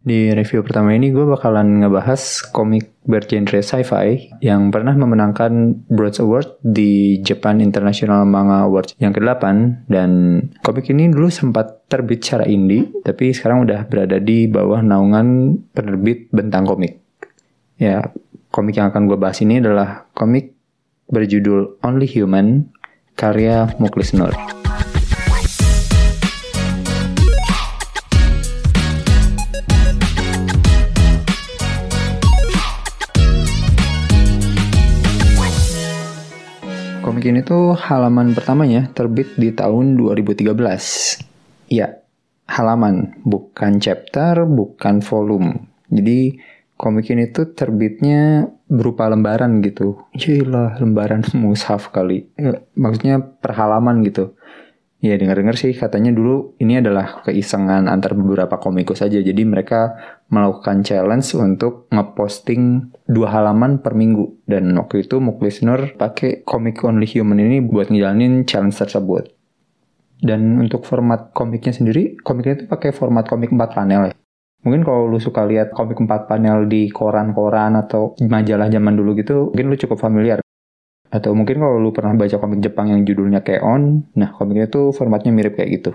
Di review pertama ini gue bakalan ngebahas komik bergenre sci-fi yang pernah memenangkan Broad Award di Japan International Manga Awards yang ke-8 dan komik ini dulu sempat terbit secara indie tapi sekarang udah berada di bawah naungan penerbit Bentang Komik. Ya, komik yang akan gue bahas ini adalah komik berjudul Only Human karya Muklis Nur. Komik ini tuh halaman pertamanya terbit di tahun 2013. Ya, halaman, bukan chapter, bukan volume. Jadi komik ini tuh terbitnya berupa lembaran gitu. Gila, lembaran mushaf kali. Ya, maksudnya per halaman gitu. Ya dengar-dengar sih katanya dulu ini adalah keisengan antar beberapa komikus saja. Jadi mereka melakukan challenge untuk ngeposting dua halaman per minggu. Dan waktu itu Muklis Nur pakai Comic Only Human ini buat ngejalanin challenge tersebut. Dan untuk format komiknya sendiri, komiknya itu pakai format komik 4 panel ya. Mungkin kalau lu suka lihat komik 4 panel di koran-koran atau majalah zaman dulu gitu, mungkin lu cukup familiar. Atau mungkin kalau lu pernah baca komik Jepang yang judulnya Keon, nah komiknya tuh formatnya mirip kayak gitu.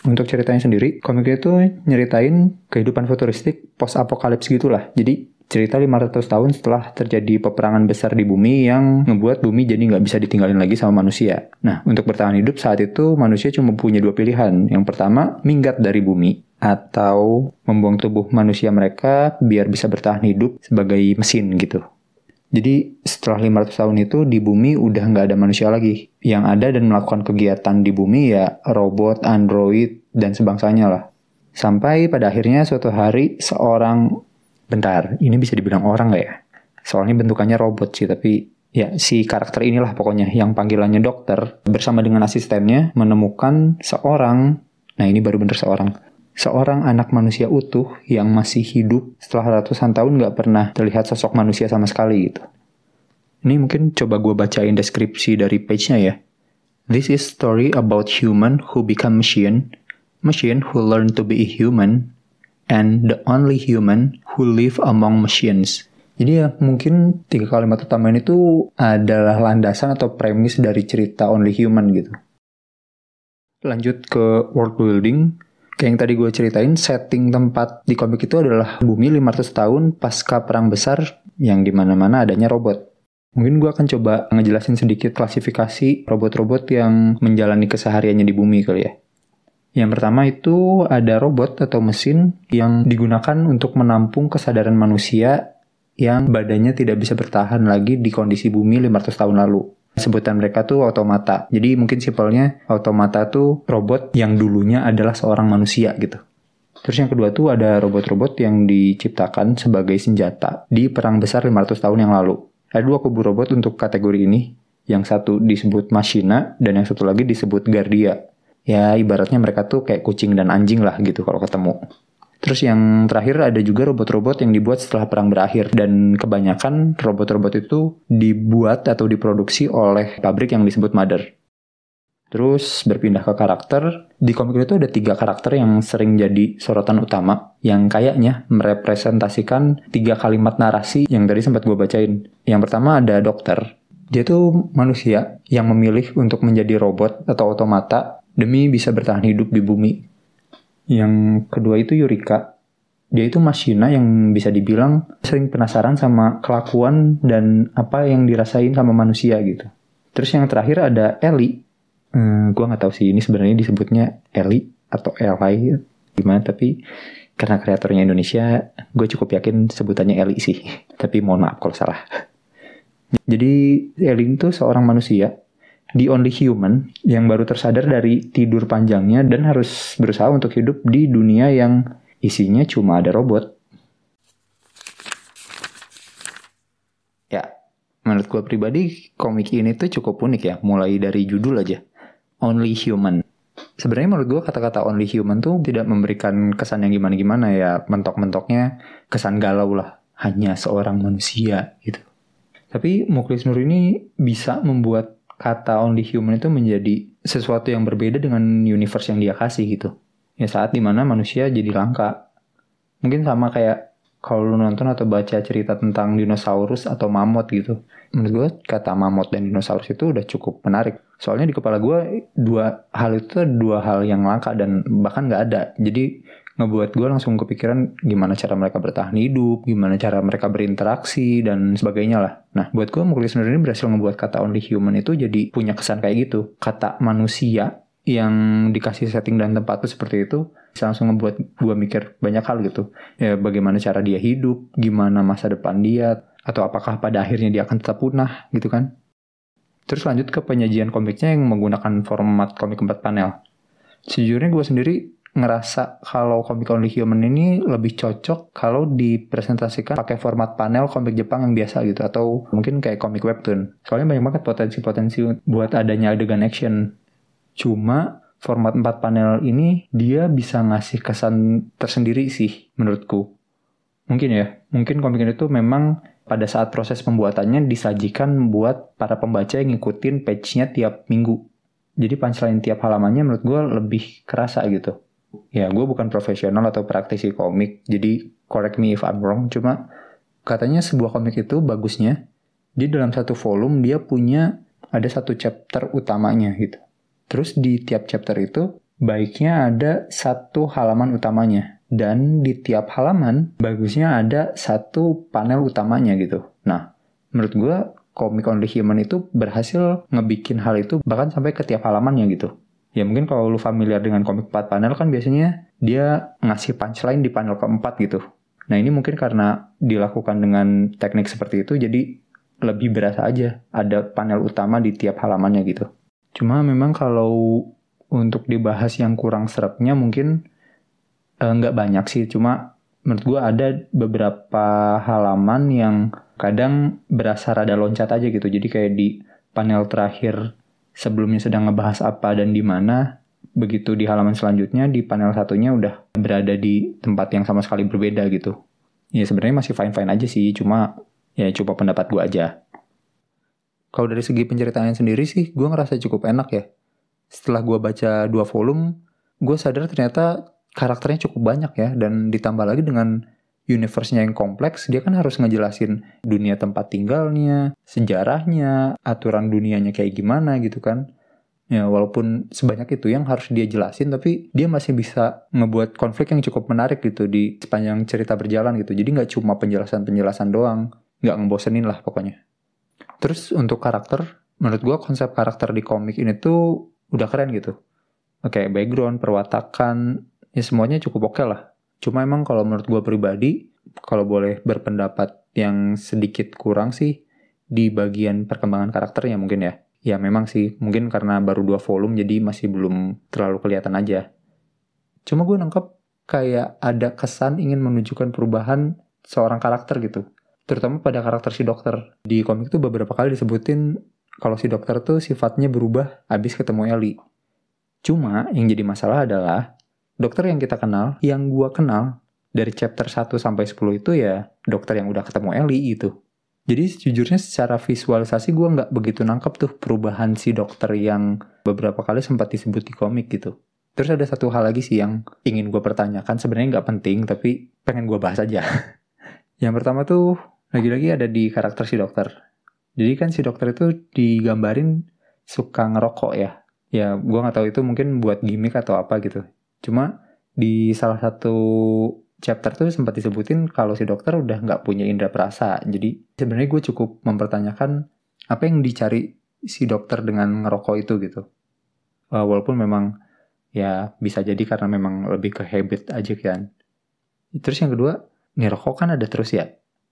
Untuk ceritanya sendiri, komiknya tuh nyeritain kehidupan futuristik post-apokalips gitulah. Jadi cerita 500 tahun setelah terjadi peperangan besar di bumi yang ngebuat bumi jadi nggak bisa ditinggalin lagi sama manusia. Nah, untuk bertahan hidup saat itu manusia cuma punya dua pilihan. Yang pertama, minggat dari bumi atau membuang tubuh manusia mereka biar bisa bertahan hidup sebagai mesin gitu. Jadi setelah 500 tahun itu di bumi udah nggak ada manusia lagi. Yang ada dan melakukan kegiatan di bumi ya robot, android, dan sebangsanya lah. Sampai pada akhirnya suatu hari seorang, bentar, ini bisa dibilang orang nggak ya? Soalnya bentukannya robot sih, tapi ya si karakter inilah pokoknya yang panggilannya dokter bersama dengan asistennya menemukan seorang, nah ini baru bener seorang, seorang anak manusia utuh yang masih hidup setelah ratusan tahun nggak pernah terlihat sosok manusia sama sekali gitu. Ini mungkin coba gue bacain deskripsi dari page-nya ya. This is story about human who become machine, machine who learn to be a human, and the only human who live among machines. Jadi ya mungkin tiga kalimat utama ini tuh adalah landasan atau premis dari cerita Only Human gitu. Lanjut ke world building, Kayak yang tadi gue ceritain, setting tempat di komik itu adalah bumi 500 tahun pasca perang besar yang di mana-mana adanya robot. Mungkin gue akan coba ngejelasin sedikit klasifikasi robot-robot yang menjalani kesehariannya di bumi kali ya. Yang pertama itu ada robot atau mesin yang digunakan untuk menampung kesadaran manusia yang badannya tidak bisa bertahan lagi di kondisi bumi 500 tahun lalu sebutan mereka tuh otomata. Jadi mungkin simpelnya otomata tuh robot yang dulunya adalah seorang manusia gitu. Terus yang kedua tuh ada robot-robot yang diciptakan sebagai senjata di perang besar 500 tahun yang lalu. Ada dua kubu robot untuk kategori ini. Yang satu disebut Machina dan yang satu lagi disebut Guardia. Ya ibaratnya mereka tuh kayak kucing dan anjing lah gitu kalau ketemu. Terus yang terakhir ada juga robot-robot yang dibuat setelah perang berakhir dan kebanyakan robot-robot itu dibuat atau diproduksi oleh pabrik yang disebut Mother. Terus berpindah ke karakter, di komik itu ada tiga karakter yang sering jadi sorotan utama yang kayaknya merepresentasikan tiga kalimat narasi yang tadi sempat gue bacain. Yang pertama ada dokter. Dia tuh manusia yang memilih untuk menjadi robot atau otomata demi bisa bertahan hidup di bumi yang kedua itu Yurika. Dia itu Mashina yang bisa dibilang sering penasaran sama kelakuan dan apa yang dirasain sama manusia gitu. Terus yang terakhir ada Eli. Hmm, gue nggak tahu sih ini sebenarnya disebutnya Eli atau Eli gimana tapi karena kreatornya Indonesia, gue cukup yakin sebutannya Eli sih. Tapi mohon maaf kalau salah. Jadi Eli itu seorang manusia the only human yang baru tersadar dari tidur panjangnya dan harus berusaha untuk hidup di dunia yang isinya cuma ada robot. Ya, menurut gue pribadi komik ini tuh cukup unik ya, mulai dari judul aja. Only Human. Sebenarnya menurut gue kata-kata only human tuh tidak memberikan kesan yang gimana-gimana ya, mentok-mentoknya kesan galau lah, hanya seorang manusia gitu. Tapi Muklis Nur ini bisa membuat kata only human itu menjadi sesuatu yang berbeda dengan universe yang dia kasih gitu. Ya saat di mana manusia jadi langka. Mungkin sama kayak kalau lu nonton atau baca cerita tentang dinosaurus atau mamut gitu. Menurut gue kata mamut dan dinosaurus itu udah cukup menarik. Soalnya di kepala gue dua hal itu dua hal yang langka dan bahkan nggak ada. Jadi ngebuat gue langsung kepikiran gimana cara mereka bertahan hidup, gimana cara mereka berinteraksi dan sebagainya lah. Nah, buat gue Muklis Nur ini berhasil ngebuat kata only human itu jadi punya kesan kayak gitu. Kata manusia yang dikasih setting dan tempat tuh seperti itu langsung ngebuat gue mikir banyak hal gitu. Ya bagaimana cara dia hidup, gimana masa depan dia, atau apakah pada akhirnya dia akan tetap punah gitu kan. Terus lanjut ke penyajian komiknya yang menggunakan format komik empat panel. Sejujurnya gue sendiri ngerasa kalau komik Only Human ini lebih cocok kalau dipresentasikan pakai format panel komik Jepang yang biasa gitu atau mungkin kayak komik webtoon. Soalnya banyak banget potensi-potensi buat adanya adegan action. Cuma format 4 panel ini dia bisa ngasih kesan tersendiri sih menurutku. Mungkin ya, mungkin komik ini tuh memang pada saat proses pembuatannya disajikan buat para pembaca yang ngikutin page-nya tiap minggu. Jadi punchline tiap halamannya menurut gue lebih kerasa gitu ya gue bukan profesional atau praktisi komik jadi correct me if I'm wrong cuma katanya sebuah komik itu bagusnya di dalam satu volume dia punya ada satu chapter utamanya gitu terus di tiap chapter itu baiknya ada satu halaman utamanya dan di tiap halaman bagusnya ada satu panel utamanya gitu nah menurut gue komik Only Human itu berhasil ngebikin hal itu bahkan sampai ke tiap halamannya gitu Ya mungkin kalau lu familiar dengan komik 4 panel kan biasanya dia ngasih punchline di panel keempat gitu. Nah ini mungkin karena dilakukan dengan teknik seperti itu jadi lebih berasa aja ada panel utama di tiap halamannya gitu. Cuma memang kalau untuk dibahas yang kurang serapnya mungkin eh, nggak banyak sih. Cuma menurut gue ada beberapa halaman yang kadang berasa rada loncat aja gitu. Jadi kayak di panel terakhir sebelumnya sedang ngebahas apa dan di mana, begitu di halaman selanjutnya di panel satunya udah berada di tempat yang sama sekali berbeda gitu. Ya sebenarnya masih fine-fine aja sih, cuma ya coba pendapat gue aja. Kalau dari segi penceritaan sendiri sih, gue ngerasa cukup enak ya. Setelah gue baca dua volume, gue sadar ternyata karakternya cukup banyak ya, dan ditambah lagi dengan universe-nya yang kompleks, dia kan harus ngejelasin dunia tempat tinggalnya, sejarahnya, aturan dunianya kayak gimana gitu kan. Ya, walaupun sebanyak itu yang harus dia jelasin, tapi dia masih bisa ngebuat konflik yang cukup menarik gitu di sepanjang cerita berjalan gitu. Jadi nggak cuma penjelasan-penjelasan doang, nggak ngebosenin lah pokoknya. Terus untuk karakter, menurut gue konsep karakter di komik ini tuh udah keren gitu. Oke, background, perwatakan, ya semuanya cukup oke okay lah. Cuma emang kalau menurut gue pribadi, kalau boleh berpendapat yang sedikit kurang sih di bagian perkembangan karakternya mungkin ya. Ya memang sih, mungkin karena baru dua volume jadi masih belum terlalu kelihatan aja. Cuma gue nangkep kayak ada kesan ingin menunjukkan perubahan seorang karakter gitu. Terutama pada karakter si dokter. Di komik tuh beberapa kali disebutin kalau si dokter tuh sifatnya berubah habis ketemu Ellie. Cuma yang jadi masalah adalah dokter yang kita kenal, yang gua kenal dari chapter 1 sampai 10 itu ya dokter yang udah ketemu Ellie gitu. Jadi sejujurnya secara visualisasi gue nggak begitu nangkep tuh perubahan si dokter yang beberapa kali sempat disebut di komik gitu. Terus ada satu hal lagi sih yang ingin gue pertanyakan, sebenarnya nggak penting tapi pengen gue bahas aja. yang pertama tuh lagi-lagi ada di karakter si dokter. Jadi kan si dokter itu digambarin suka ngerokok ya. Ya gue nggak tahu itu mungkin buat gimmick atau apa gitu. Cuma di salah satu chapter tuh sempat disebutin kalau si dokter udah nggak punya indera perasa. Jadi sebenarnya gue cukup mempertanyakan apa yang dicari si dokter dengan ngerokok itu gitu. Uh, walaupun memang ya bisa jadi karena memang lebih ke habit aja kan. Terus yang kedua, ngerokok kan ada terus ya.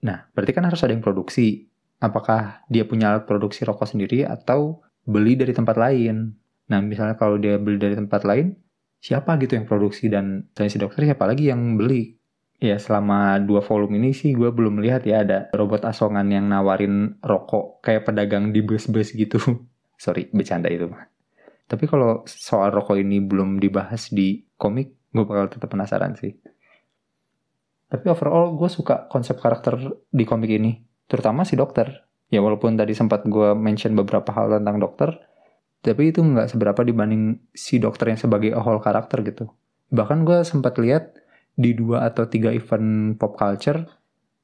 Nah, berarti kan harus ada yang produksi. Apakah dia punya alat produksi rokok sendiri atau beli dari tempat lain? Nah, misalnya kalau dia beli dari tempat lain, siapa gitu yang produksi? Dan saya si dokter siapa lagi yang beli? Ya selama dua volume ini sih gue belum melihat ya ada robot asongan yang nawarin rokok kayak pedagang di bus-bus gitu. Sorry bercanda itu tapi kalau soal rokok ini belum dibahas di komik gue bakal tetap penasaran sih tapi overall gue suka konsep karakter di komik ini terutama si dokter ya walaupun tadi sempat gue mention beberapa hal tentang dokter tapi itu nggak seberapa dibanding si dokter yang sebagai whole karakter gitu Bahkan gue sempat lihat di dua atau tiga event pop culture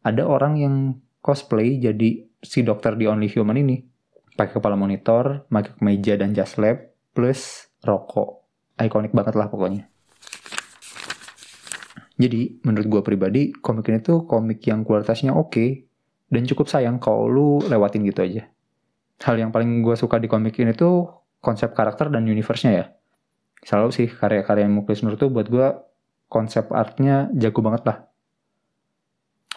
ada orang yang cosplay jadi si dokter di Only Human ini. Pakai kepala monitor, pakai meja dan jas lab, plus rokok. Ikonik banget lah pokoknya. Jadi menurut gue pribadi komik ini tuh komik yang kualitasnya oke okay, dan cukup sayang kalau lu lewatin gitu aja. Hal yang paling gue suka di komik ini tuh konsep karakter dan universe-nya ya. Selalu sih karya-karya Muklis Nur tuh buat gue konsep artnya jago banget lah.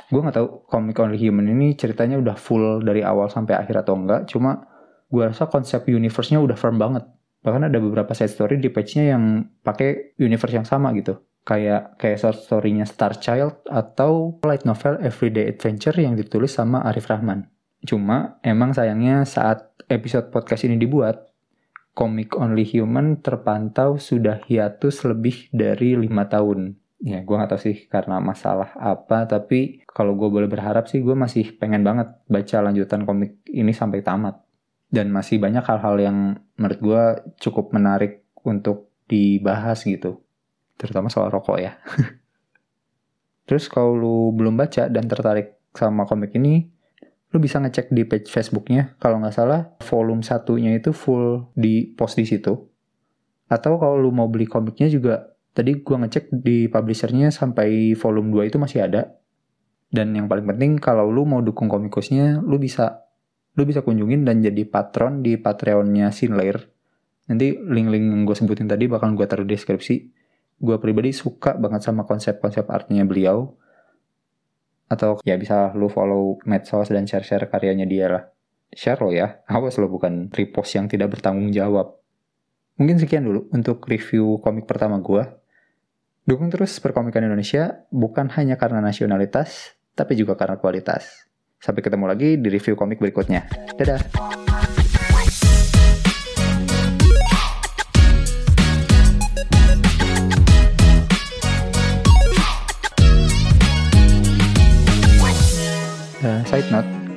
Gue gak tahu komik Only Human ini ceritanya udah full dari awal sampai akhir atau enggak. Cuma gue rasa konsep universe-nya udah firm banget. Bahkan ada beberapa side story di page-nya yang pakai universe yang sama gitu kayak kayak short story-nya Star Child atau light novel Everyday Adventure yang ditulis sama Arif Rahman. Cuma emang sayangnya saat episode podcast ini dibuat, komik Only Human terpantau sudah hiatus lebih dari lima tahun. Ya, gue gak tau sih karena masalah apa, tapi kalau gue boleh berharap sih gue masih pengen banget baca lanjutan komik ini sampai tamat. Dan masih banyak hal-hal yang menurut gue cukup menarik untuk dibahas gitu terutama soal rokok ya. Terus kalau lu belum baca dan tertarik sama komik ini, lu bisa ngecek di page Facebooknya. Kalau nggak salah, volume satunya itu full di post di situ. Atau kalau lu mau beli komiknya juga, tadi gua ngecek di publishernya sampai volume 2 itu masih ada. Dan yang paling penting, kalau lu mau dukung komikusnya, lu bisa lu bisa kunjungin dan jadi patron di Patreonnya Sinlair. Nanti link-link yang gue sebutin tadi bakal gue taruh di deskripsi gue pribadi suka banget sama konsep-konsep artnya beliau. Atau ya bisa lu follow medsos dan share-share karyanya dia lah. Share lo ya. Awas lo bukan repost yang tidak bertanggung jawab. Mungkin sekian dulu untuk review komik pertama gue dukung terus perkomikan Indonesia bukan hanya karena nasionalitas tapi juga karena kualitas. Sampai ketemu lagi di review komik berikutnya. Dadah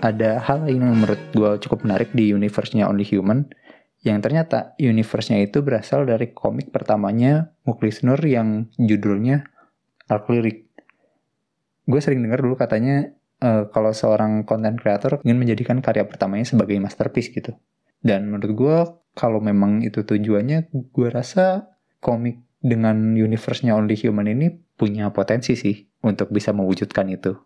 ada hal lain yang menurut gue cukup menarik di universe-nya Only Human, yang ternyata universe-nya itu berasal dari komik pertamanya Muklis Nur yang judulnya Arc Lyric. Gue sering dengar dulu katanya uh, kalau seorang content creator ingin menjadikan karya pertamanya sebagai masterpiece gitu. Dan menurut gue kalau memang itu tujuannya, gue rasa komik dengan universe-nya Only Human ini punya potensi sih untuk bisa mewujudkan itu.